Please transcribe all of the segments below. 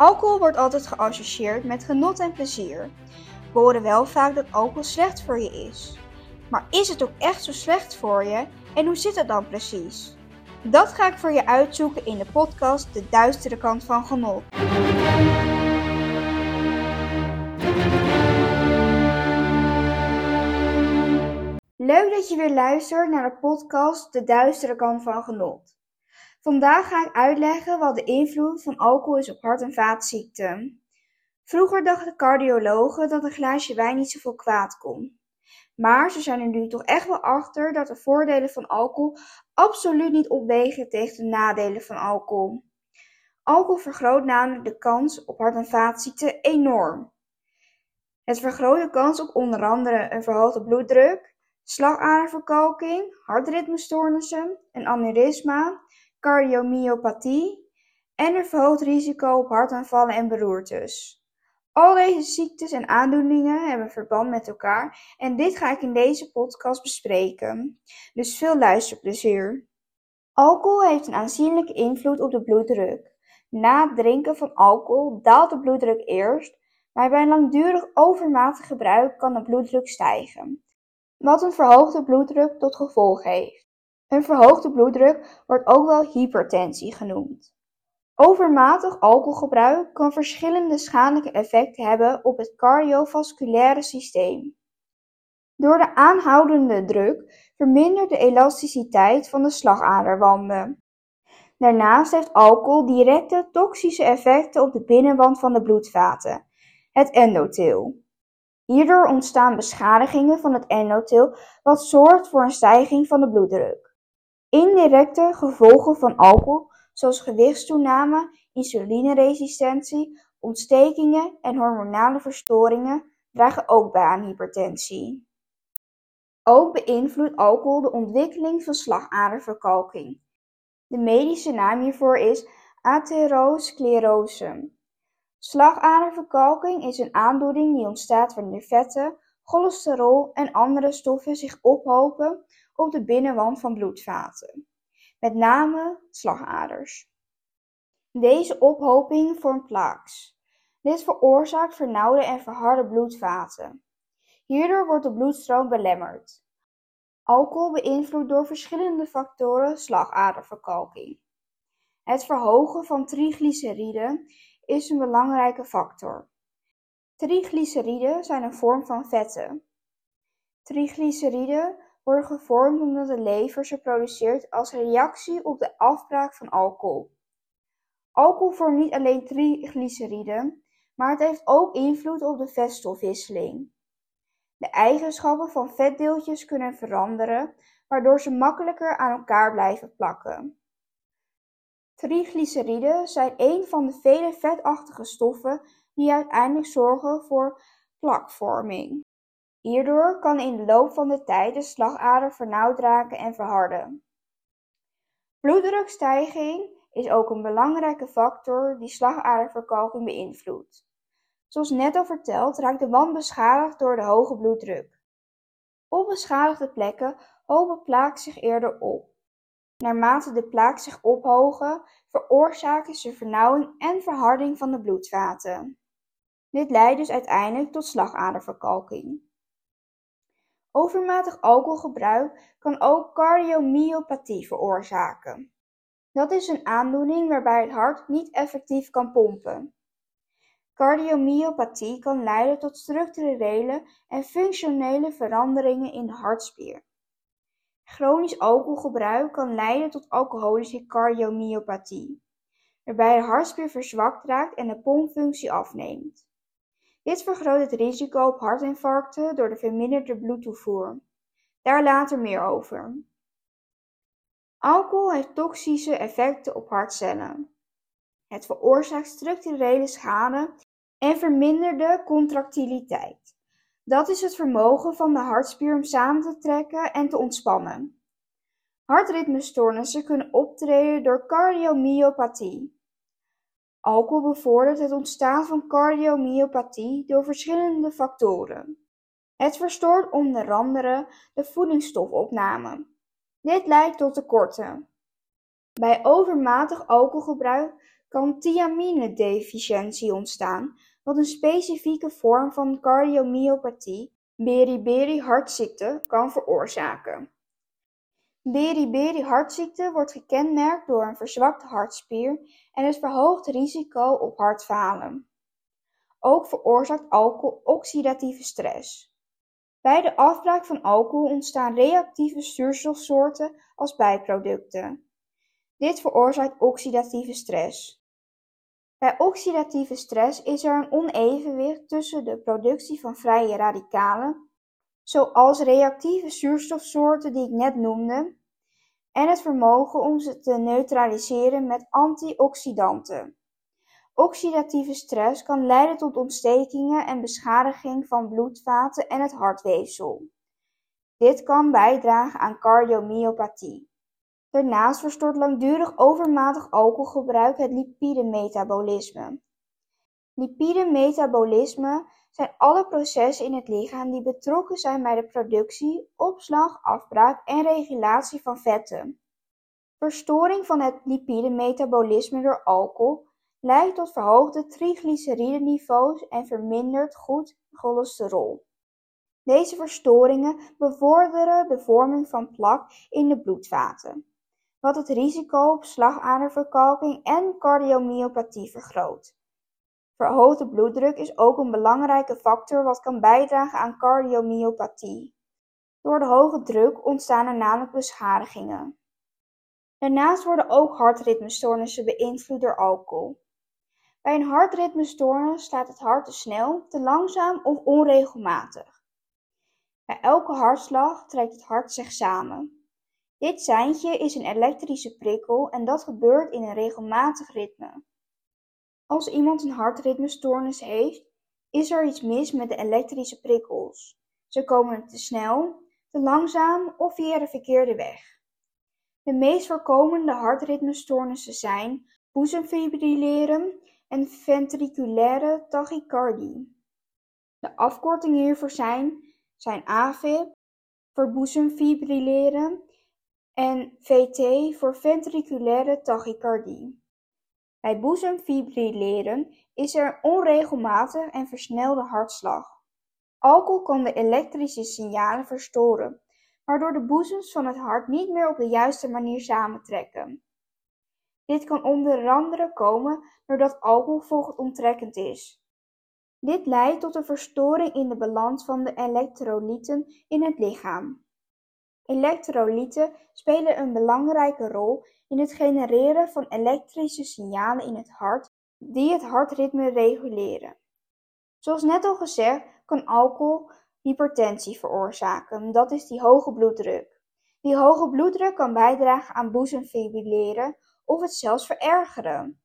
Alcohol wordt altijd geassocieerd met genot en plezier. We horen wel vaak dat alcohol slecht voor je is. Maar is het ook echt zo slecht voor je en hoe zit het dan precies? Dat ga ik voor je uitzoeken in de podcast De Duistere Kant van Genot. Leuk dat je weer luistert naar de podcast De Duistere Kant van Genot. Vandaag ga ik uitleggen wat de invloed van alcohol is op hart- en vaatziekten. Vroeger dachten cardiologen dat een glaasje wijn niet zoveel kwaad kon. Maar ze zijn er nu toch echt wel achter dat de voordelen van alcohol absoluut niet opwegen tegen de nadelen van alcohol. Alcohol vergroot namelijk de kans op hart- en vaatziekten enorm. Het vergroot de kans op onder andere een verhoogde bloeddruk, slagaderverkalking, hartritmestoornissen, een aneurysma, cardiomyopathie en een verhoogd risico op hartaanvallen en beroertes. Al deze ziektes en aandoeningen hebben verband met elkaar en dit ga ik in deze podcast bespreken. Dus veel luisterplezier. Alcohol heeft een aanzienlijke invloed op de bloeddruk. Na het drinken van alcohol daalt de bloeddruk eerst, maar bij langdurig overmatig gebruik kan de bloeddruk stijgen, wat een verhoogde bloeddruk tot gevolg heeft. Een verhoogde bloeddruk wordt ook wel hypertensie genoemd. Overmatig alcoholgebruik kan verschillende schadelijke effecten hebben op het cardiovasculaire systeem. Door de aanhoudende druk vermindert de elasticiteit van de slagaderwanden. Daarnaast heeft alcohol directe toxische effecten op de binnenwand van de bloedvaten, het endotheel. Hierdoor ontstaan beschadigingen van het endotheel, wat zorgt voor een stijging van de bloeddruk. Indirecte gevolgen van alcohol zoals gewichtstoename, insulineresistentie, ontstekingen en hormonale verstoringen dragen ook bij aan hypertensie. Ook beïnvloedt alcohol de ontwikkeling van slagaderverkalking. De medische naam hiervoor is atherosclerose. Slagaderverkalking is een aandoening die ontstaat wanneer vetten, cholesterol en andere stoffen zich ophopen op de binnenwand van bloedvaten met name slagaders. Deze ophoping vormt plaques. Dit veroorzaakt vernauwde en verharde bloedvaten. Hierdoor wordt de bloedstroom belemmerd. Alcohol beïnvloedt door verschillende factoren slagaderverkalking. Het verhogen van triglyceriden is een belangrijke factor. Triglyceriden zijn een vorm van vetten. Triglyceriden worden gevormd omdat de lever ze produceert als reactie op de afbraak van alcohol. Alcohol vormt niet alleen triglyceriden, maar het heeft ook invloed op de vetstofwisseling. De eigenschappen van vetdeeltjes kunnen veranderen, waardoor ze makkelijker aan elkaar blijven plakken. Triglyceriden zijn een van de vele vetachtige stoffen die uiteindelijk zorgen voor plakvorming. Hierdoor kan in de loop van de tijd de slagader vernauwd raken en verharden. Bloeddrukstijging is ook een belangrijke factor die slagaderverkalking beïnvloedt. Zoals net al verteld raakt de wand beschadigd door de hoge bloeddruk. Op beschadigde plekken hopen plaak zich eerder op. Naarmate de plaak zich ophogen, veroorzaken ze vernauwing en verharding van de bloedvaten. Dit leidt dus uiteindelijk tot slagaderverkalking. Overmatig alcoholgebruik kan ook cardiomyopathie veroorzaken. Dat is een aandoening waarbij het hart niet effectief kan pompen. Cardiomyopathie kan leiden tot structurele en functionele veranderingen in de hartspier. Chronisch alcoholgebruik kan leiden tot alcoholische cardiomyopathie, waarbij de hartspier verzwakt raakt en de pompfunctie afneemt. Dit vergroot het risico op hartinfarcten door de verminderde bloedtoevoer. Daar later meer over. Alcohol heeft toxische effecten op hartcellen. Het veroorzaakt structurele schade en verminderde contractiliteit. Dat is het vermogen van de hartspier om samen te trekken en te ontspannen. Hartritmestoornissen kunnen optreden door cardiomyopathie. Alcohol bevordert het ontstaan van cardiomyopathie door verschillende factoren. Het verstoort onder andere de voedingsstofopname. Dit leidt tot tekorten. Bij overmatig alcoholgebruik kan thiaminedeficiëntie ontstaan, wat een specifieke vorm van cardiomyopathie, beriberi-hartziekte, kan veroorzaken. Beriberi-hartziekte wordt gekenmerkt door een verzwakte hartspier en het verhoogd risico op hartfalen. Ook veroorzaakt alcohol oxidatieve stress. Bij de afbraak van alcohol ontstaan reactieve zuurstofsoorten als bijproducten. Dit veroorzaakt oxidatieve stress. Bij oxidatieve stress is er een onevenwicht tussen de productie van vrije radicalen, zoals reactieve zuurstofsoorten die ik net noemde, en het vermogen om ze te neutraliseren met antioxidanten. Oxidatieve stress kan leiden tot ontstekingen en beschadiging van bloedvaten en het hartweefsel. Dit kan bijdragen aan cardiomyopathie. Daarnaast verstoort langdurig overmatig alcoholgebruik het lipidemetabolisme. Lipidemetabolisme zijn alle processen in het lichaam die betrokken zijn bij de productie, opslag, afbraak en regulatie van vetten. Verstoring van het lipidemetabolisme door alcohol leidt tot verhoogde triglycerideniveaus en verminderd goed cholesterol. Deze verstoringen bevorderen de vorming van plak in de bloedvaten, wat het risico op slagaderverkalking en cardiomyopathie vergroot. Verhoogde bloeddruk is ook een belangrijke factor wat kan bijdragen aan cardiomyopathie. Door de hoge druk ontstaan er namelijk beschadigingen. Daarnaast worden ook hartritmestoornissen beïnvloed door alcohol. Bij een hartritmestoornis slaat het hart te snel, te langzaam of onregelmatig. Bij elke hartslag trekt het hart zich samen. Dit seintje is een elektrische prikkel en dat gebeurt in een regelmatig ritme. Als iemand een hartritmestoornis heeft, is er iets mis met de elektrische prikkels. Ze komen te snel, te langzaam of via de verkeerde weg. De meest voorkomende hartritmestoornissen zijn boezemfibrilleren en ventriculaire tachycardie. De afkortingen hiervoor zijn, zijn voor boezemfibrilleren en VT voor ventriculaire tachycardie. Bij boezemfibrilleren is er onregelmatig en versnelde hartslag. Alcohol kan de elektrische signalen verstoren, waardoor de boezems van het hart niet meer op de juiste manier samentrekken. Dit kan onder andere komen doordat alcohol vochtonttrekkend is. Dit leidt tot een verstoring in de balans van de elektrolyten in het lichaam. Elektrolyten spelen een belangrijke rol in het genereren van elektrische signalen in het hart die het hartritme reguleren. Zoals net al gezegd kan alcohol hypertensie veroorzaken, dat is die hoge bloeddruk. Die hoge bloeddruk kan bijdragen aan boezemfibrilleren of het zelfs verergeren.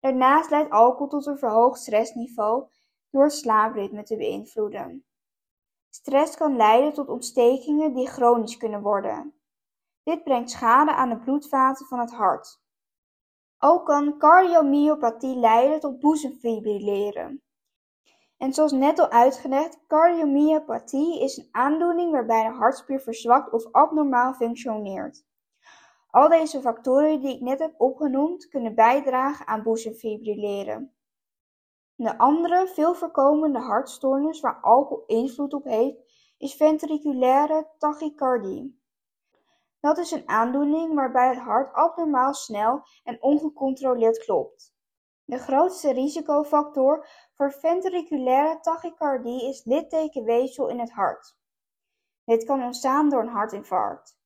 Daarnaast leidt alcohol tot een verhoogd stressniveau door het slaapritme te beïnvloeden. Stress kan leiden tot ontstekingen die chronisch kunnen worden. Dit brengt schade aan de bloedvaten van het hart. Ook kan cardiomyopathie leiden tot boezemfibrilleren. En zoals net al uitgelegd, cardiomyopathie is een aandoening waarbij de hartspier verzwakt of abnormaal functioneert. Al deze factoren die ik net heb opgenoemd kunnen bijdragen aan boezemfibrilleren. De andere veel voorkomende hartstoornis waar alcohol invloed op heeft is ventriculaire tachycardie. Dat is een aandoening waarbij het hart abnormaal snel en ongecontroleerd klopt. De grootste risicofactor voor ventriculaire tachycardie is littekenweefsel in het hart. Dit kan ontstaan door een hartinfarct.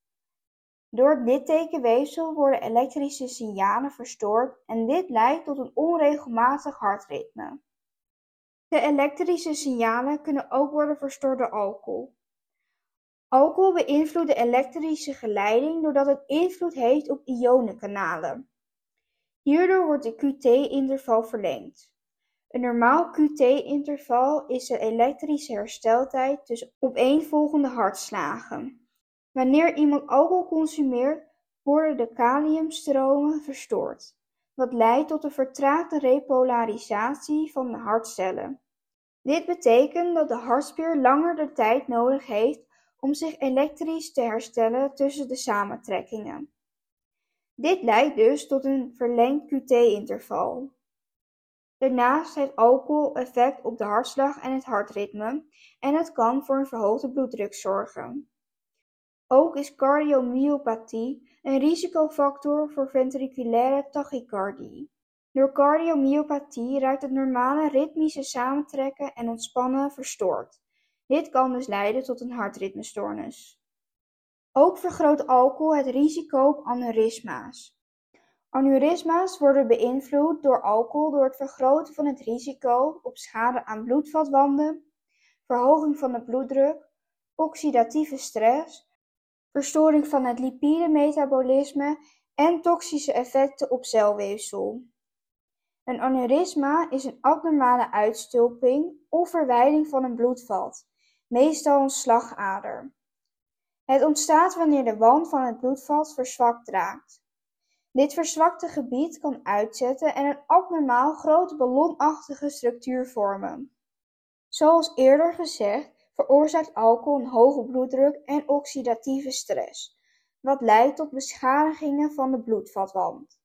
Door het littekenweefsel worden elektrische signalen verstoord en dit leidt tot een onregelmatig hartritme. De elektrische signalen kunnen ook worden verstoord door alcohol. Alcohol beïnvloedt de elektrische geleiding doordat het invloed heeft op ionenkanalen. Hierdoor wordt de QT-interval verlengd. Een normaal QT-interval is de elektrische hersteltijd tussen opeenvolgende hartslagen. Wanneer iemand alcohol consumeert, worden de kaliumstromen verstoord, wat leidt tot een vertraagde repolarisatie van de hartcellen. Dit betekent dat de hartspier langer de tijd nodig heeft om zich elektrisch te herstellen tussen de samentrekkingen. Dit leidt dus tot een verlengd QT-interval. Daarnaast heeft alcohol effect op de hartslag en het hartritme en het kan voor een verhoogde bloeddruk zorgen. Ook is cardiomyopathie een risicofactor voor ventriculaire tachycardie. Door cardiomyopathie raakt het normale ritmische samentrekken en ontspannen verstoord. Dit kan dus leiden tot een hartritmestoornis. Ook vergroot alcohol het risico op aneurysma's. Aneurysma's worden beïnvloed door alcohol door het vergroten van het risico op schade aan bloedvatwanden, verhoging van de bloeddruk, oxidatieve stress, verstoring van het lipidemetabolisme en toxische effecten op celweefsel. Een aneurysma is een abnormale uitstulping of verwijding van een bloedvat, meestal een slagader. Het ontstaat wanneer de wand van het bloedvat verzwakt raakt. Dit verzwakte gebied kan uitzetten en een abnormaal grote ballonachtige structuur vormen. Zoals eerder gezegd veroorzaakt alcohol een hoge bloeddruk en oxidatieve stress, wat leidt tot beschadigingen van de bloedvatwand.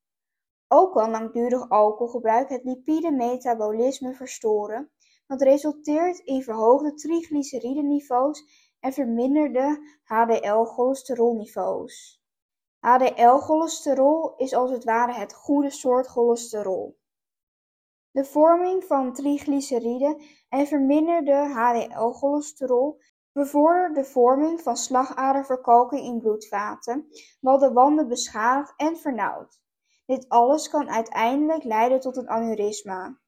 Ook kan langdurig alcoholgebruik het lipidemetabolisme verstoren, wat resulteert in verhoogde triglycerideniveaus en verminderde HDL-cholesterolniveaus. HDL-cholesterol is als het ware het goede soort cholesterol. De vorming van triglyceriden en verminderde HDL-cholesterol bevordert de vorming van slagaderverkalking in bloedvaten, wat de wanden beschadigt en vernauwt. Dit alles kan uiteindelijk leiden tot een aneurysma.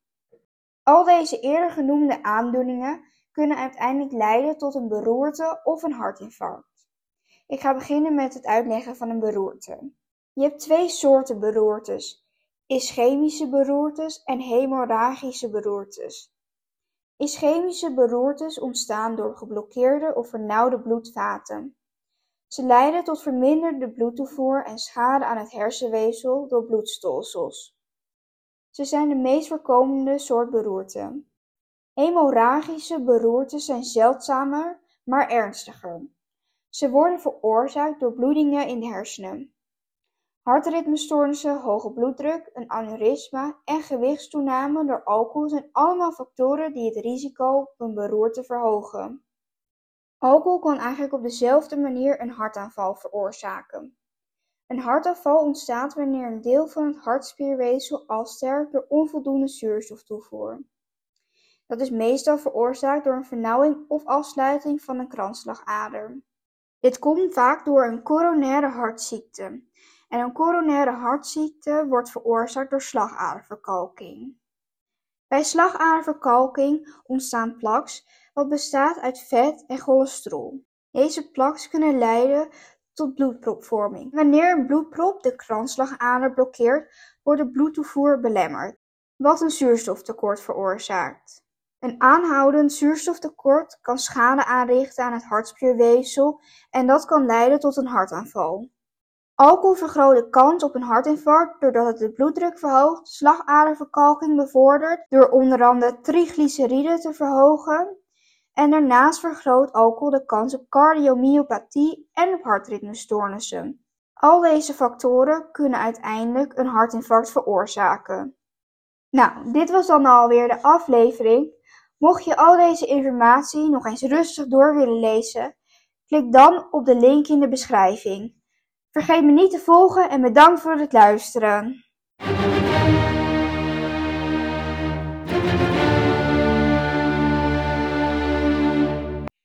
Al deze eerder genoemde aandoeningen kunnen uiteindelijk leiden tot een beroerte of een hartinfarct. Ik ga beginnen met het uitleggen van een beroerte. Je hebt twee soorten beroertes: ischemische beroertes en hemorragische beroertes. Ischemische beroertes ontstaan door geblokkeerde of vernauwde bloedvaten. Ze leiden tot verminderde bloedtoevoer en schade aan het hersenweefsel door bloedstolsels. Ze zijn de meest voorkomende soort beroerte. Hemorragische beroertes zijn zeldzamer, maar ernstiger. Ze worden veroorzaakt door bloedingen in de hersenen. Hartritmestoornissen, hoge bloeddruk, een aneurysma en gewichtstoename door alcohol zijn allemaal factoren die het risico op een beroerte verhogen. Alcohol kan eigenlijk op dezelfde manier een hartaanval veroorzaken. Een hartaanval ontstaat wanneer een deel van het hartspierweefsel afsterft door onvoldoende zuurstoftoevoer. Dat is meestal veroorzaakt door een vernauwing of afsluiting van een kransslagader. Dit komt vaak door een coronaire hartziekte. En een coronaire hartziekte wordt veroorzaakt door slagaderverkalking. Bij slagaderverkalking ontstaan plaks wat bestaat uit vet en cholesterol. Deze plaks kunnen leiden tot bloedpropvorming. Wanneer een bloedprop de kransslagader blokkeert, wordt de bloedtoevoer belemmerd, wat een zuurstoftekort veroorzaakt. Een aanhoudend zuurstoftekort kan schade aanrichten aan het hartspierweefsel en dat kan leiden tot een hartaanval. Alcohol vergroot de kans op een hartinfarct doordat het de bloeddruk verhoogt, slagaderverkalking bevordert door onder andere triglyceriden te verhogen en daarnaast vergroot alcohol de kans op cardiomyopathie en op hartritmestoornissen. Al deze factoren kunnen uiteindelijk een hartinfarct veroorzaken. Nou, dit was dan alweer de aflevering. Mocht je al deze informatie nog eens rustig door willen lezen, klik dan op de link in de beschrijving. Vergeet me niet te volgen en bedankt voor het luisteren.